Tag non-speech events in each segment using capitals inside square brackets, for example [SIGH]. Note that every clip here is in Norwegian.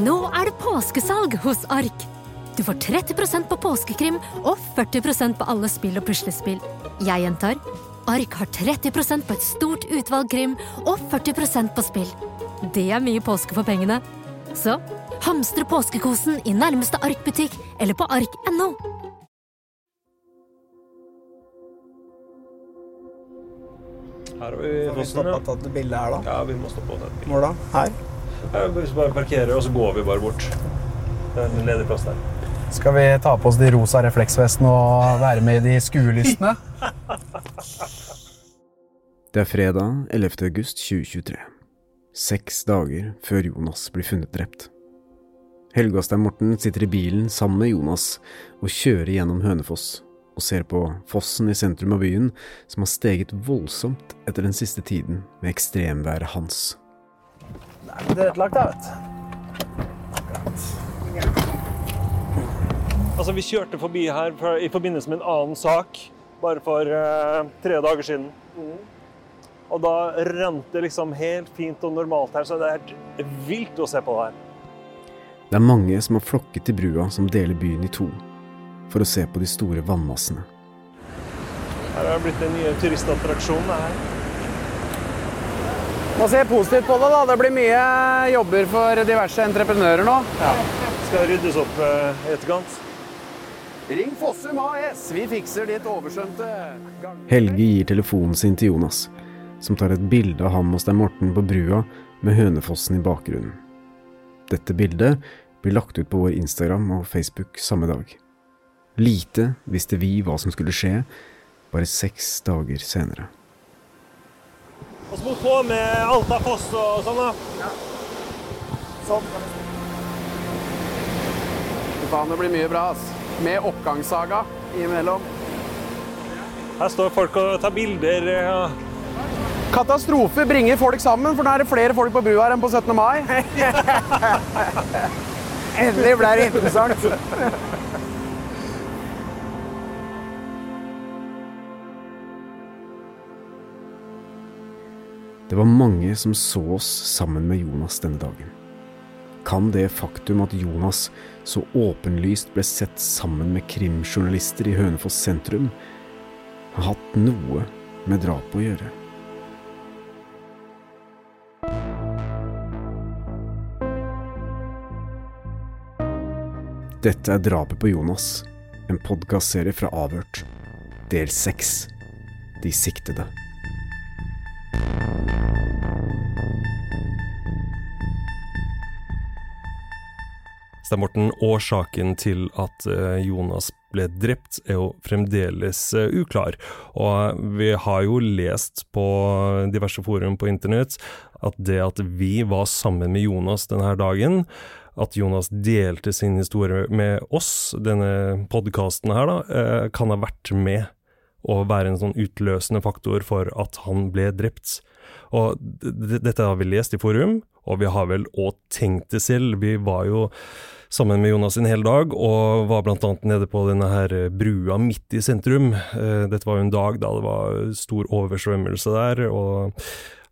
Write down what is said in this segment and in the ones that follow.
Nå er det påskesalg hos Ark. Du får 30% på påskekrim og 40% på alle spill og puslespill. Jeg gjentar Ark har 30% på et stort utvalg krim og 40% på spill. Det er mye påske for pengene. Så hamstre påskekosen i nærmeste Ark-butikk eller på ark.no. Her har vi vi fossen. stoppa Ja. tatt et bilde her, da? ja, vi må stoppe et bilde. Hvor da? Her? Ja, vi bare parkerer, og så går vi bare bort. Det er en ledig plass der. Skal vi ta på oss de rosa refleksvestene og være med i de skuelystne? Det er fredag 11. august 2023. Seks dager før Jonas blir funnet drept. Helgastein og Morten sitter i bilen sammen med Jonas og kjører gjennom Hønefoss og ser på fossen i sentrum av byen som har steget voldsomt etter den siste tiden med ekstremværet Hans. Det er tilrettelagt, da, vet du. Altså, vi kjørte forbi her for, i forbindelse med en annen sak bare for uh, tre dager siden. Og da rant det liksom helt fint og normalt her, så det er helt vilt å se på det her. Det er mange som har flokket til brua som deler byen i to, for å se på de store vannmassene. Her har det blitt en ny turistattraksjon. det her. Må se positivt på det, da. Det blir mye jobber for diverse entreprenører nå. Ja. Skal ryddes opp eh, etterkant. Ring Fossum AS, vi fikser ditt overskjønte. Helge gir telefonen sin til Jonas, som tar et bilde av ham og Stein Morten på brua med Hønefossen i bakgrunnen. Dette bildet blir lagt ut på vår Instagram og Facebook samme dag. Lite visste vi hva som skulle skje, bare seks dager senere. Og så må du få med Alta foss og sånn, da. Sånn. Fy faen, det blir mye bra, ass. Med oppgangssaga imellom. Her står folk og tar bilder. Ja. Katastrofe bringer folk sammen, for nå er det flere folk på brua enn på 17. mai. [LAUGHS] Endelig ble det interessant. Det var mange som så oss sammen med Jonas denne dagen. Kan det faktum at Jonas så åpenlyst ble sett sammen med krimjournalister i Hønefoss sentrum, ha hatt noe med drapet å gjøre? Dette er Drapet på Jonas, en podkastserie fra Avhørt, del seks, De siktede. Stein Morten, årsaken til at eh, Jonas ble drept er jo fremdeles eh, uklar. Og vi har jo lest på diverse forum på internett at det at vi var sammen med Jonas denne dagen, at Jonas delte sin historie med oss, denne podkasten her, da, eh, kan ha vært med å være en sånn utløsende faktor for at han ble drept. Og dette har vi lest i forum, og vi har vel òg tenkt det selv. Vi var jo sammen med Jonas en hel dag, og var annet nede på denne her brua midt i sentrum. Eh, Dette var jo en dag da det var stor oversvømmelse der, og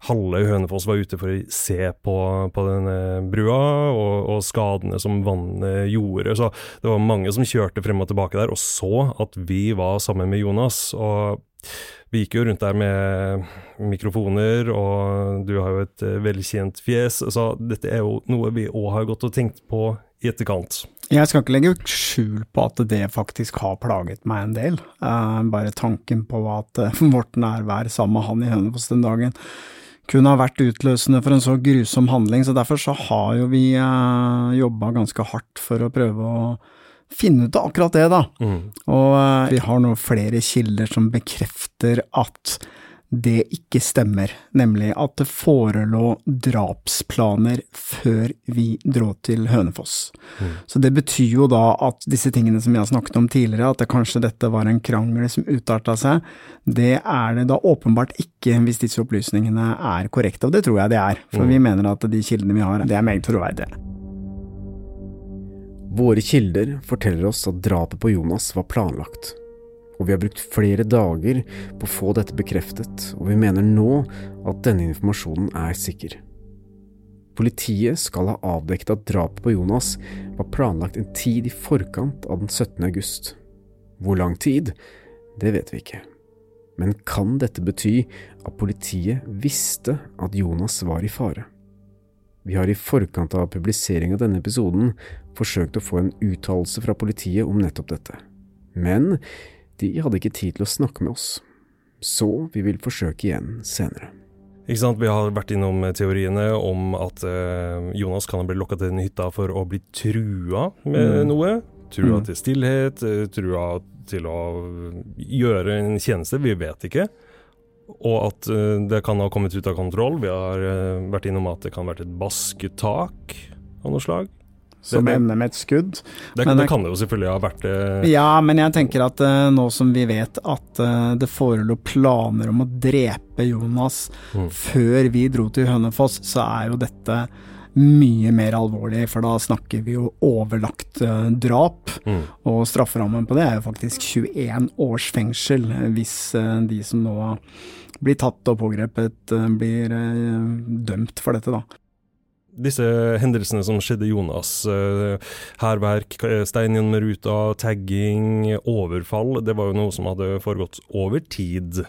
halve Hønefoss var ute for å se på, på denne brua, og, og skadene som vannet gjorde. Så det var mange som kjørte frem og tilbake der, og så at vi var sammen med Jonas. og vi gikk jo rundt der med mikrofoner, og du har jo et eh, velkjent fjes, så dette er jo noe vi òg har gått og tenkt på i etterkant. Jeg skal ikke legge skjul på at det faktisk har plaget meg en del. Uh, bare tanken på at uh, [LAUGHS] vårt nærvær sammen med han i Hønefoss den dagen kunne ha vært utløsende for en så grusom handling, så derfor så har jo vi uh, jobba ganske hardt for å prøve å finne ut av akkurat det, da. Mm. Og uh, vi har nå flere kilder som bekrefter at det ikke stemmer, nemlig at det forelå drapsplaner før vi dro til Hønefoss. Mm. Så det betyr jo da at disse tingene som vi har snakket om tidligere, at det kanskje dette var en krangel som utarta seg, det er det da åpenbart ikke hvis disse opplysningene er korrekte, og det tror jeg det er, for mm. vi mener at de kildene vi har, det er meget troverdige. Våre kilder forteller oss at drapet på Jonas var planlagt og vi har brukt flere dager på å få dette bekreftet, og vi mener nå at denne informasjonen er sikker. Politiet skal ha avdekket at drapet på Jonas var planlagt en tid i forkant av den 17. august. Hvor lang tid, det vet vi ikke. Men kan dette bety at politiet visste at Jonas var i fare? Vi har i forkant av publisering av denne episoden forsøkt å få en uttalelse fra politiet om nettopp dette. Men de hadde ikke tid til å snakke med oss, så vi vil forsøke igjen senere. Ikke sant, Vi har vært innom teoriene om at eh, Jonas kan ha blitt lokka til den hytta for å bli trua med mm. noe. Trua mm. til stillhet, eh, trua til å gjøre en tjeneste, vi vet ikke. Og at eh, det kan ha kommet ut av kontroll. Vi har eh, vært innom at det kan ha vært et basketak av noe slag. Som ender med et skudd. Det, det, det, kan det jo selvfølgelig ha vært. Uh... Ja, men jeg tenker at uh, nå som vi vet at uh, det forelå planer om å drepe Jonas mm. før vi dro til Hønefoss, så er jo dette mye mer alvorlig, for da snakker vi jo overlagt drap. Mm. Og strafferammen på det er jo faktisk 21 års fengsel hvis de som nå blir tatt og pågrepet, blir dømt for dette, da disse hendelsene som skjedde Jonas, uh, hærverk, stein gjennom ruta, tagging, overfall, det var jo noe som hadde foregått over tid.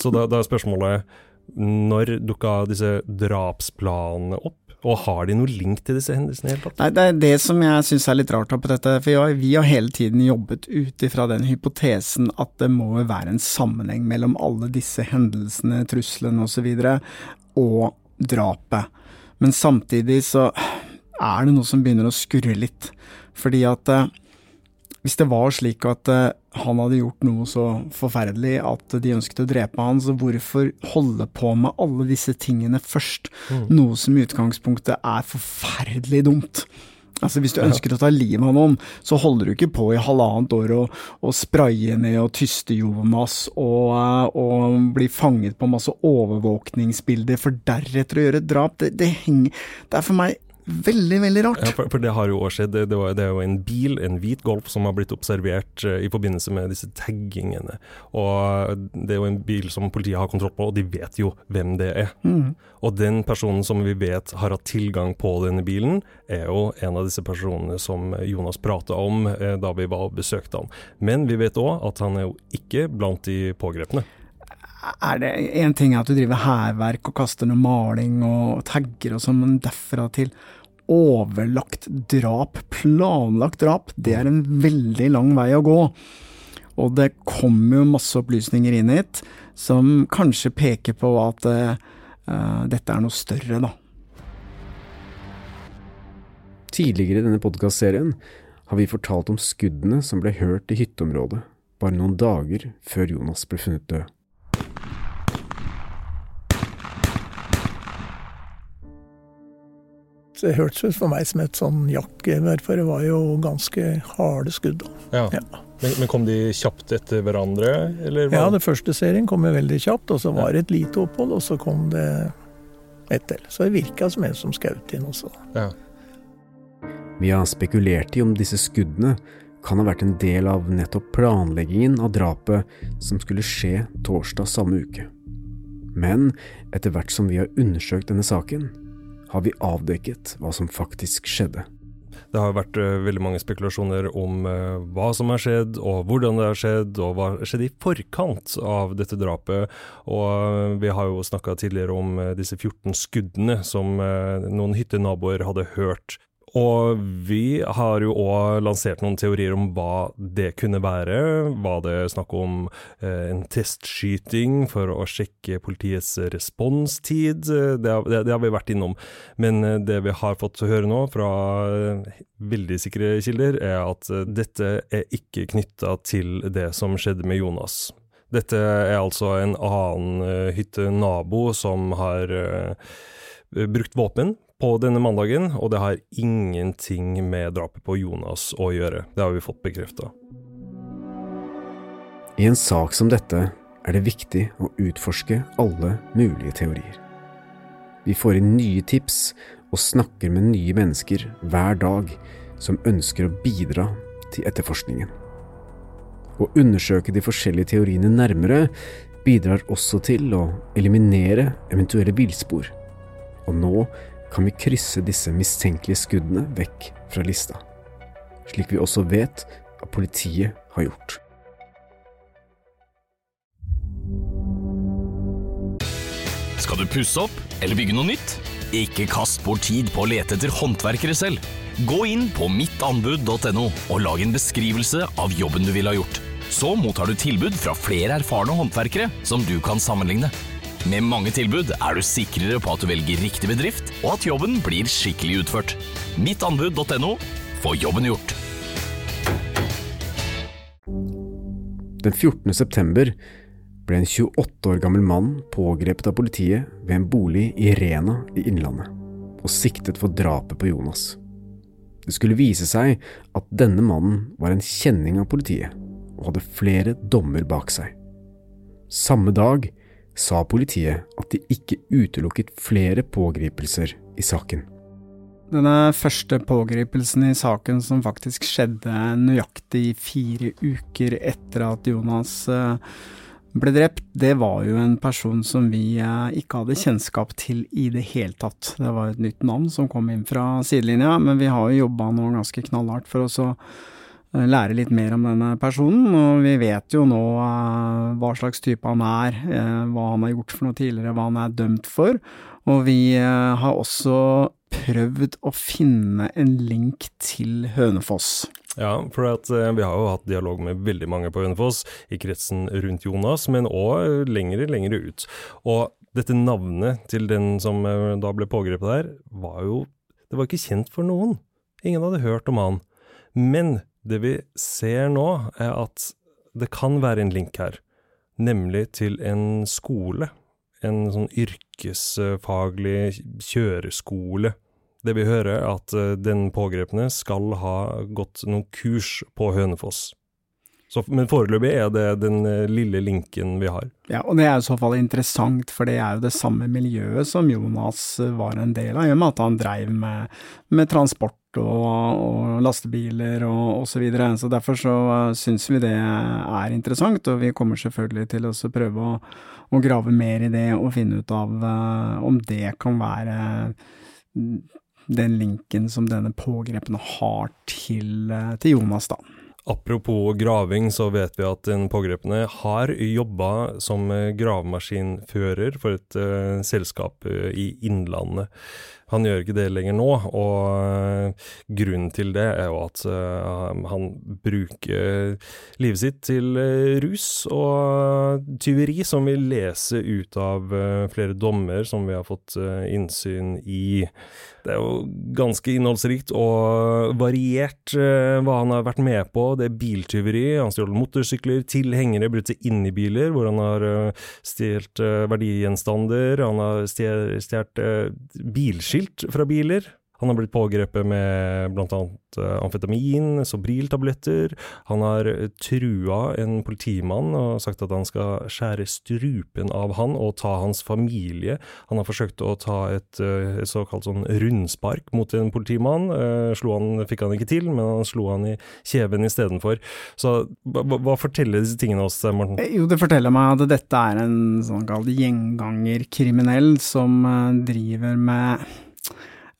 Så da, da er spørsmålet når dukka disse drapsplanene opp? Og har de noe link til disse hendelsene i hele tatt? Nei, Det er det som jeg syns er litt rart på dette. For vi har hele tiden jobbet ut ifra den hypotesen at det må være en sammenheng mellom alle disse hendelsene, truslene osv. Og, og drapet. Men samtidig så er det noe som begynner å skurre litt. Fordi at eh, hvis det var slik at eh, han hadde gjort noe så forferdelig at de ønsket å drepe han, så hvorfor holde på med alle disse tingene først? Mm. Noe som i utgangspunktet er forferdelig dumt. Altså Hvis du ønsker å ta livet av noen, så holder du ikke på i halvannet år og, og spraye ned og tyste Jonas og, eh, og bli fanget på masse overvåkningsbilder for deretter å gjøre et drap. Det, det, henger, det er for meg Veldig, veldig rart. Ja, for, for, det har jo også skjedd. Det, det, var, det, er jo en bil, en hvit Golf, som har blitt observert uh, i forbindelse med disse taggingene. Og det er jo en bil som politiet har kontroll på, og de vet jo hvem det er. Mm. Og den personen som vi vet har hatt tilgang på denne bilen, er jo en av disse personene som Jonas prata om uh, da vi var og besøkte han. Men vi vet òg at han er jo ikke blant de pågrepne er det En ting at du driver hærverk og kaster noe maling og tagger og sånn, men derfra til overlagt drap, planlagt drap, det er en veldig lang vei å gå. Og det kommer jo masse opplysninger inn hit som kanskje peker på at uh, dette er noe større, da. Tidligere i denne podkastserien har vi fortalt om skuddene som ble hørt i hytteområdet bare noen dager før Jonas ble funnet død. Det hørtes ut for meg som et sånn jaktgevær, for det var jo ganske harde skudd. Ja. ja. Men, men, kom de kjapt etter hverandre? ja, den første serien kom jo veldig kjapt. Og så var det et lite opphold, og så kom det ett til. Så det virka som en som skjøt inn også. Ja. Vi har spekulert i om disse skuddene kan ha vært en del av nettopp planleggingen av drapet som skulle skje torsdag samme uke. Men etter hvert som vi har undersøkt denne saken, har vi avdekket hva som faktisk skjedde. Det har vært uh, veldig mange spekulasjoner om uh, hva som har skjedd, og hvordan det har skjedd, og hva skjedde i forkant av dette drapet. Og uh, vi har jo snakka tidligere om disse 14 skuddene som noen hyttenaboer hadde hørt og vi har jo òg lansert noen teorier om hva det kunne være. Var det snakk om eh, en testskyting for å sjekke politiets responstid? Det, det, det, har vi vært innom. Men eh, det vi har fått høre nå fra eh, veldig sikre kilder, er at dette er ikke knytta til det som skjedde med Jonas. Dette er altså en annen hytte hyttenabo som har brukt våpen på denne mandagen, og det har ingenting med drapet på Jonas å gjøre. Det har vi fått bekrefta. I en sak som dette er det viktig å utforske alle mulige teorier. Vi får inn nye tips og snakker med nye mennesker hver dag som ønsker å bidra til etterforskningen. Å undersøke de forskjellige teoriene nærmere bidrar også til å eliminere eventuelle villspor. Og nå kan vi krysse disse mistenkelige skuddene vekk fra lista, slik vi også vet at politiet har gjort. Skal du pusse opp eller bygge noe nytt? Ikke kast bort tid på å lete etter håndverkere selv. Gå inn på mittanbud.no og lag en beskrivelse av jobben du ville ha gjort. Så mottar du tilbud fra flere erfarne håndverkere som du kan sammenligne. Med mange tilbud er du sikrere på at du velger riktig bedrift, og at jobben blir skikkelig utført. Mittanbud.no få jobben gjort. Den 14. september ble en 28 år gammel mann pågrepet av politiet ved en bolig i Rena i Innlandet, og siktet for drapet på Jonas. Det skulle vise seg at denne mannen var en kjenning av politiet, og hadde flere dommer bak seg. Samme dag sa politiet at de ikke utelukket flere pågripelser i saken. Denne første pågripelsen i saken som faktisk skjedde nøyaktig fire uker etter at Jonas uh, ble drept, det var jo en person som vi eh, ikke hadde kjennskap til i det hele tatt. Det var et nytt navn som kom inn fra sidelinja, men vi har jo jobba nå ganske knallhardt for oss å eh, lære litt mer om denne personen, og vi vet jo nå uh, hva slags type han er, uh, hva han har gjort for noe tidligere, hva han er dømt for, og vi har også prøvd å finne en link til Hønefoss. Ja, for at, eh, vi har jo hatt dialog med veldig mange på Hønefoss i kretsen rundt Jonas, men òg lengre, lengre ut. Og dette navnet til den som eh, da ble pågrepet der, var jo Det var ikke kjent for noen. Ingen hadde hørt om han. Men det vi ser nå, er at det kan være en link her, nemlig til en skole. En sånn yrkesfaglig kjøreskole det vi hører, er at eh, den pågrepne skal ha gått noen kurs på Hønefoss. Så, men foreløpig er det den eh, lille linken vi har. Ja, og det er i så fall interessant, for det er jo det samme miljøet som Jonas eh, var en del av, i og med at han dreiv med, med transport og, og, lastebiler og osv. Så, videre. så derfor så syns vi det er interessant, og vi kommer selvfølgelig til å prøve å, å, grave mer i det og finne ut av uh, om det kan være den linken som denne pågrepne har til, eh, til Jonas, da. Apropos graving, så vet vi at den pågrepne har jobba som gravemaskinfører for et uh, selskap uh, i Innlandet. Han gjør ikke det lenger nå, og grunnen til det er jo at uh, han bruker livet sitt til uh, rus og tyveri, som vi leser ut av flere dommer som vi har fått innsyn i. Det er jo ganske innholdsrikt og variert hva han har vært med på. Det er biltyveri, han stjal motorsykler, tilhengere, brutt seg inn i biler, hvor han har stjålet verdigjenstander, han har stjålet bilskilt skilt fra biler. Han har blitt pågrepet med bl.a. Eh, amfetamin, Sobril-tabletter. Han har trua en politimann og sagt at han skal skjære strupen av han og ta hans familie. Han har forsøkt å ta et, eh, et såkalt sånn rundspark mot en politimann. Eh, slo han, fikk han ikke til, men han slo han i kjeven istedenfor. Så hva, hva, forteller disse tingene oss, Morten? Jo, det forteller meg at dette er en såkalt gjengangerkriminell som driver med Eh,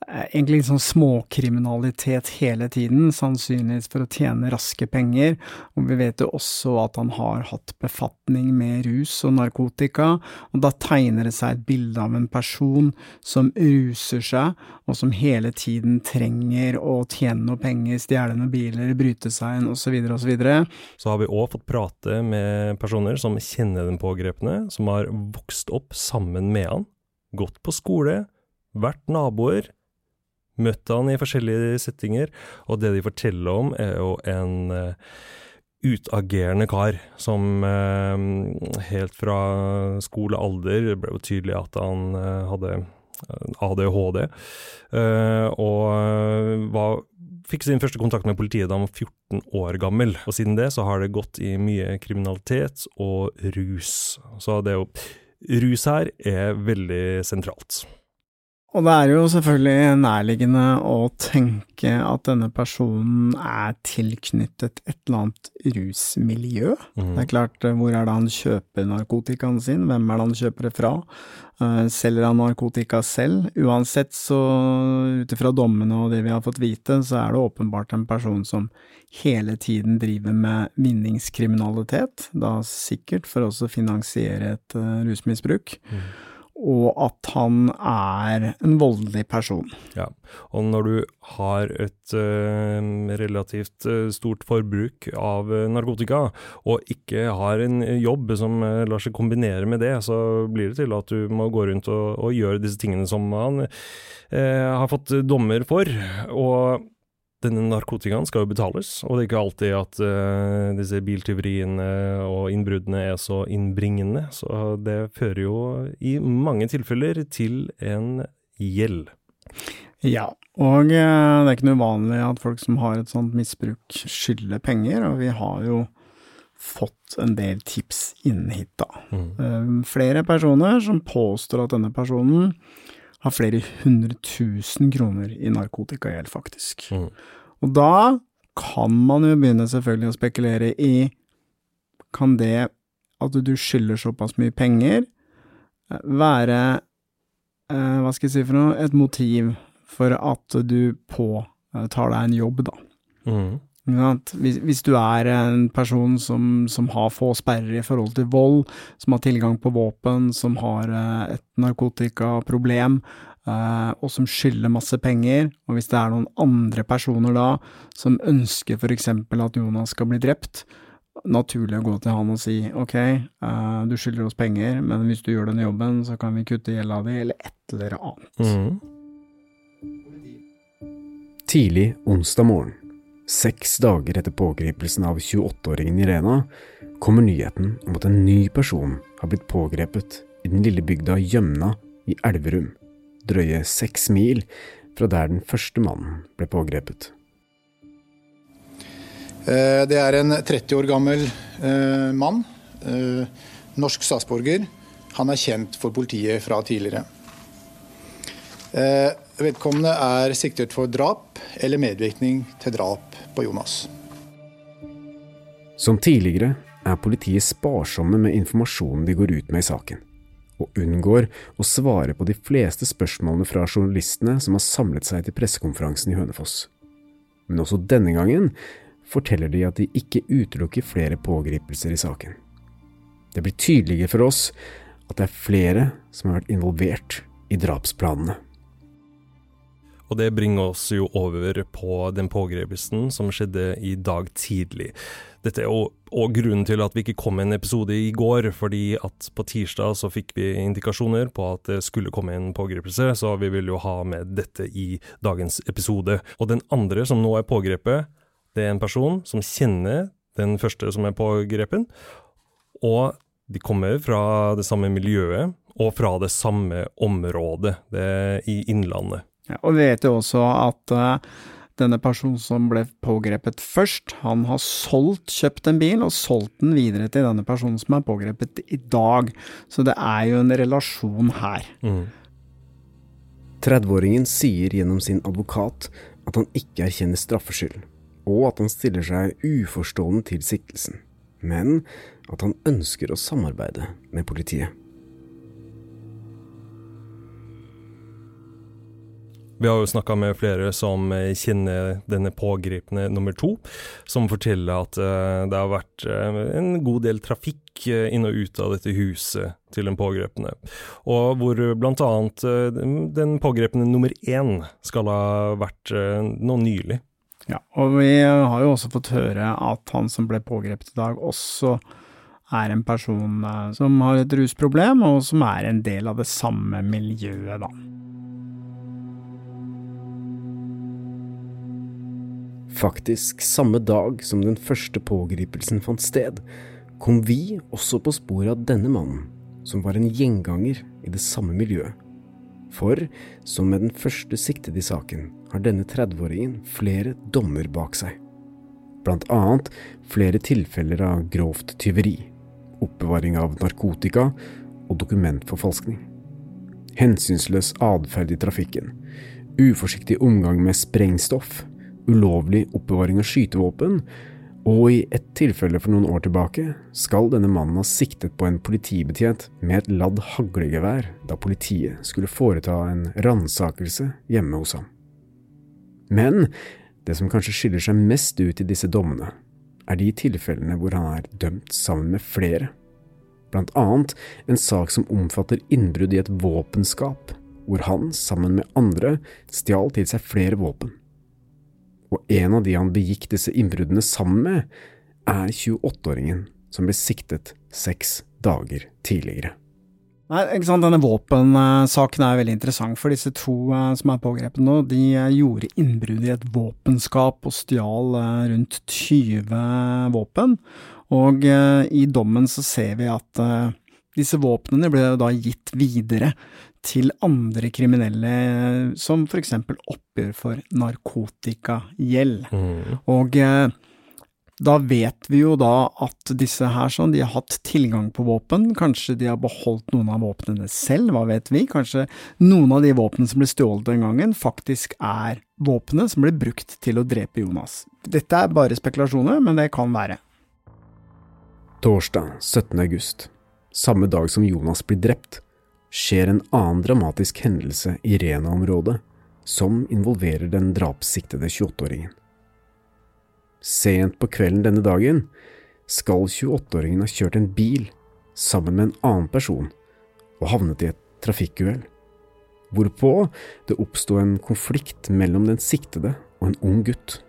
egentlig litt sånn småkriminalitet hele tiden, sannsynligvis for å tjene raske penger. Og vi vet jo også at han har hatt befatning med rus og narkotika, og da tegner det seg et bilde av en person som ruser seg, og som hele tiden trenger å tjene noe penger, stjele noen biler, bryte seg inn, osv., osv. Så, så har vi òg fått prate med personer som kjenner den pågrepne, som har vokst opp sammen med han, gått på skole, vært naboer møtt han i forskjellige settinger, og det de forteller om, er jo en uh, utagerende kar som eh, helt fra skolealder ble jo tydelig at han eh, hadde ADHD, eh, og var fikk sin første kontakt med politiet da han var 14 år gammel. Og siden det så har det gått i mye kriminalitet og rus. Så det å Rus her er veldig sentralt. Og det er jo selvfølgelig nærliggende å tenke at denne personen er tilknyttet et eller annet rusmiljø. Mm. Det er klart, eh, hvor er det han kjøper narkotikaen sin, hvem er det han kjøper det fra? Uh, selger han narkotika selv? Uansett, så ut ifra dommene og det vi har fått vite, så er det åpenbart en person som hele tiden driver med vinningskriminalitet, da sikkert for også å finansiere et uh, rusmisbruk. Mm og at han er en voldelig person. Ja, og når du har et uh, relativt uh, stort forbruk av uh, narkotika, og ikke har en jobb som lar seg kombinere med det, så blir det til at du må gå rundt og, og gjøre disse tingene som han har fått dommer for. og denne narkotikaen skal jo betales, og det er ikke alltid at uh, disse biltyveriene og innbruddene er så innbringende. Så det fører jo i mange tilfeller til en gjeld. Ja, og uh, det er ikke noe uvanlig at folk som har et sånt misbruk, skylder penger, og vi har jo fått en del tips inn hit, da. Mm. Uh, flere personer som påstår at denne personen har flere hundre tusen kroner i narkotikagjeld, faktisk. Mm. Og da kan man jo begynne selvfølgelig å spekulere i Kan det at du skylder såpass mye penger, være eh, Hva skal jeg si for noe Et motiv for at du påtar deg en jobb, da. Mm. Hvis, hvis, du er en person som, som, har få sperrer i forhold til vold, som har tilgang på våpen, som har eh, et narkotikaproblem, Uh, og som skylder masse penger, og hvis det er noen andre personer da som ønsker for eksempel at Jonas skal bli drept, naturlig å gå til han og si ok, uh, du skylder oss penger, men hvis du gjør denne jobben, så kan vi kutte gjelda di, eller et eller annet. Mm. Tidlig onsdag morgen, seks dager etter pågripelsen av 28-åringen Irena, kommer nyheten om at en ny person har blitt pågrepet i den lille bygda Gjømna i Elverum drøye seks mil fra der den første mannen ble pågrepet. Eh, det er en 30 år gammel eh, mann. Eh, norsk statsborger. Han er kjent for politiet fra tidligere. Vedkommende er siktet for drap eller medvirkning til drap på Jonas. Som tidligere er politiet sparsomme med informasjonen de går ut med i saken og unngår å svare på de fleste spørsmålene fra journalistene som har samlet seg til pressekonferansen i Hønefoss. Men også denne gangen forteller de at de ikke utelukker flere pågripelser i saken. Det blir tydeligere for oss at det er flere som har vært involvert i drapsplanene. Og det bringer oss jo over på den pågripelsen som skjedde i dag tidlig. Dette er jo òg grunnen til at vi ikke kom med en episode i går, fordi at på tirsdag så fikk vi indikasjoner på at det skulle komme en pågripelse, så vi vil jo ha med dette i dagens episode. Og den andre som nå er pågrepet, det er en person som kjenner den første som er pågrepen, og de kommer fra det samme miljøet og fra det samme området, det i Innlandet. Ja, og vi vet jo også at uh, denne personen som ble pågrepet først, han har solgt, kjøpt en bil og solgt den videre til denne personen som er pågrepet i dag. Så det er jo en relasjon her. Mm. 30-åringen sier gjennom sin advokat at han ikke erkjenner straffskyld, og at han stiller seg uforstående til siktelsen, men at han ønsker å samarbeide med politiet. Vi har jo snakka med flere som eh, kjenner denne pågripne nummer to, som forteller at uh, det har vært uh, en god del trafikk inn og ut av dette huset til den pågrepne, og hvor uh, den pågrepne nummer én skal ha vært nå nylig. Ja, og vi har jo også fått høre at han som ble pågrepet i dag, også er en person som har et rusproblem, og som er en del av det samme miljøet, da. Faktisk samme dag som den første pågripelsen fant sted, kom vi også på sporet av denne mannen, som var en gjenganger i det samme miljøet. For som med den første siktede i saken, har denne 30-åringen flere dommer bak seg. Blant annet flere tilfeller av grovt tyveri, oppbevaring av narkotika og dokumentforfalskning. Hensynsløs atferd i trafikken, uforsiktig omgang med sprengstoff, ulovlig oppbevaring av skytevåpen, og i ett tilfelle for noen år tilbake skal denne mannen ha siktet på en politibetjent med et ladd haglegevær da politiet skulle foreta en ransakelse hjemme hos ham. Men det som kanskje skiller seg mest ut i disse dommene, er de tilfellene hvor han er dømt sammen med flere, blant annet en sak som omfatter innbrudd i et våpenskap, hvor han, sammen med andre, stjal til seg flere våpen og en av de han begikk disse innbruddene sammen med, er 28-åringen som ble siktet seks dager tidligere. Nei, ikke sant, Denne våpensaken er veldig interessant, for disse to eh, som er pågrepet nå, de eh, gjorde innbrudd i et våpenskap og stjal eh, rundt 20 våpen. Og i dommen så ser vi at disse våpnene ble da gitt videre til andre kriminelle, som for eksempel oppgjør for narkotikagjeld. Mm. Og eh, da vet vi jo da at disse her sånn, de har hatt tilgang på våpen, kanskje de har beholdt noen av våpnene selv, hva vet vi? Kanskje noen av de våpnene som ble stjålet den gangen, faktisk er våpenet som ble brukt til å drepe Jonas. Dette er bare spekulasjoner, men det kan være. Torsdag 17. august, samme dag som Jonas blir drept, skjer en annen dramatisk hendelse i Rena-området som involverer den drapssiktede 28-åringen. Sent på kvelden denne dagen skal 28-åringen ha kjørt en bil sammen med en annen person og havnet i et trafikkuhell, hvorpå det oppsto en konflikt mellom den siktede og en ung gutt.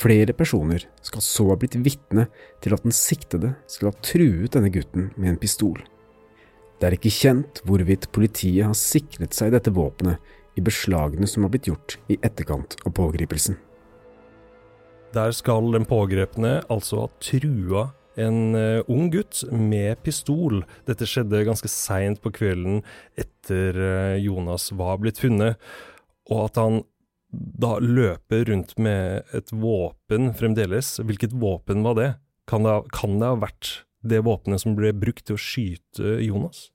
Flere personer skal så ha blitt vitne til at den siktede skal ha truet denne gutten med en pistol. Det er ikke kjent hvorvidt politiet har sikret seg dette våpenet i beslagene som har blitt gjort i etterkant av pågripelsen. Der skal den pågrepne altså ha trua en uh, ung gutt med pistol. Dette skjedde ganske seint på kvelden etter uh, Jonas var blitt funnet, og at han da løper rundt med et våpen fremdeles. Hvilket våpen var det? Kan det, kan det ha vært det våpenet som ble brukt til å skyte Jonas?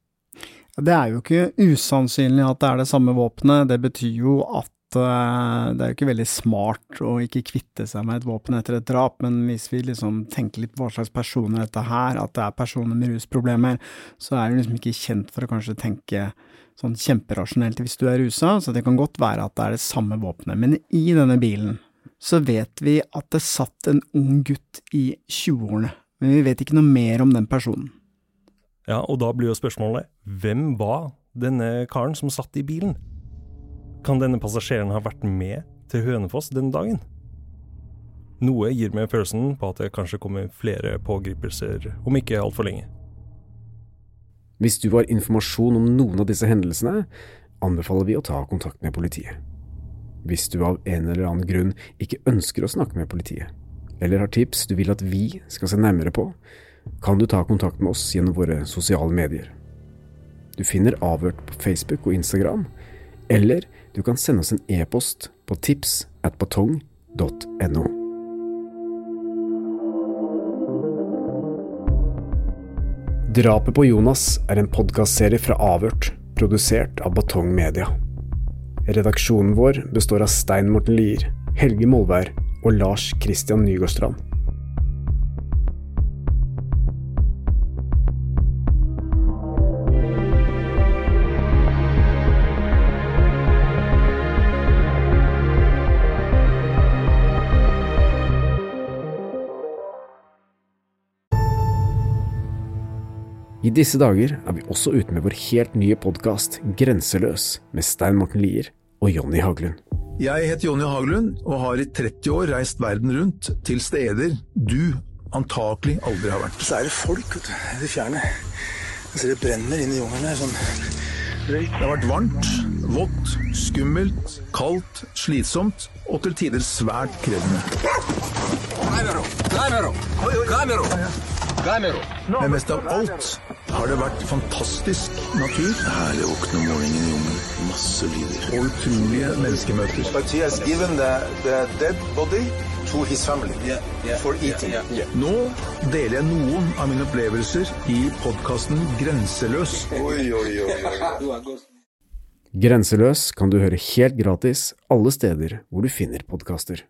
Det er jo ikke usannsynlig at det er det samme våpenet. Det betyr jo at uh, det er jo ikke veldig smart å ikke kvitte seg med et våpen etter et drap, men hvis vi liksom tenker litt på hva slags personer dette her, at det er personer med rusproblemer, så er du liksom ikke kjent for å kanskje tenke sånn kjemperasjonelt hvis du er rusa, så det kan godt være at det er det samme våpenet. Men i denne bilen så vet vi at det satt en ung gutt i 20-årene men vi vet ikke noe mer om den personen. Ja, og da blir jo spørsmålet hvem var denne karen som satt i bilen? Kan denne passasjeren ha vært med til Hønefoss den dagen? Noe gir meg følelsen på at det kanskje kommer flere pågripelser om ikke altfor lenge. Hvis du har informasjon om noen av disse hendelsene, anbefaler vi å ta kontakt med politiet. Hvis du av en eller annen grunn ikke ønsker å snakke med politiet, eller har tips du vil at vi skal se nærmere på, kan du ta kontakt med oss gjennom våre sosiale medier. Du finner Avhørt på Facebook og Instagram, eller du kan sende oss en e-post på tips at batong.no. Drapet på Jonas er en podkastserie fra Avhørt, produsert av Batong Media. Redaksjonen vår består av Stein Morten Lier, Helge Molvær og Lars Christian Nygårdstrand. I disse dager er vi også ute med vår helt nye podkast Grenseløs med Stein Morten Lier og Jonny Haglund. Jeg heter Jonny Haglund og har i 30 år reist verden rundt til steder du antakelig aldri har vært. Så er det folk vet du, i det fjerne. Jeg ser det brenner inn i jungelen. Sånn Det har vært varmt, Vått, skummelt, kaldt, slitsomt og til tider svært krevende. Men mest av alt har det vært fantastisk natur. Herlig å våkne om morgenen i jungelen. Masse lyder. Og utrolige menneskemøter. But he has given the, the dead body to his family for eating. Nå deler jeg noen av mine opplevelser i podkasten Grenseløs. Oi, oi, oi. Grenseløs kan du høre helt gratis alle steder hvor du finner podkaster.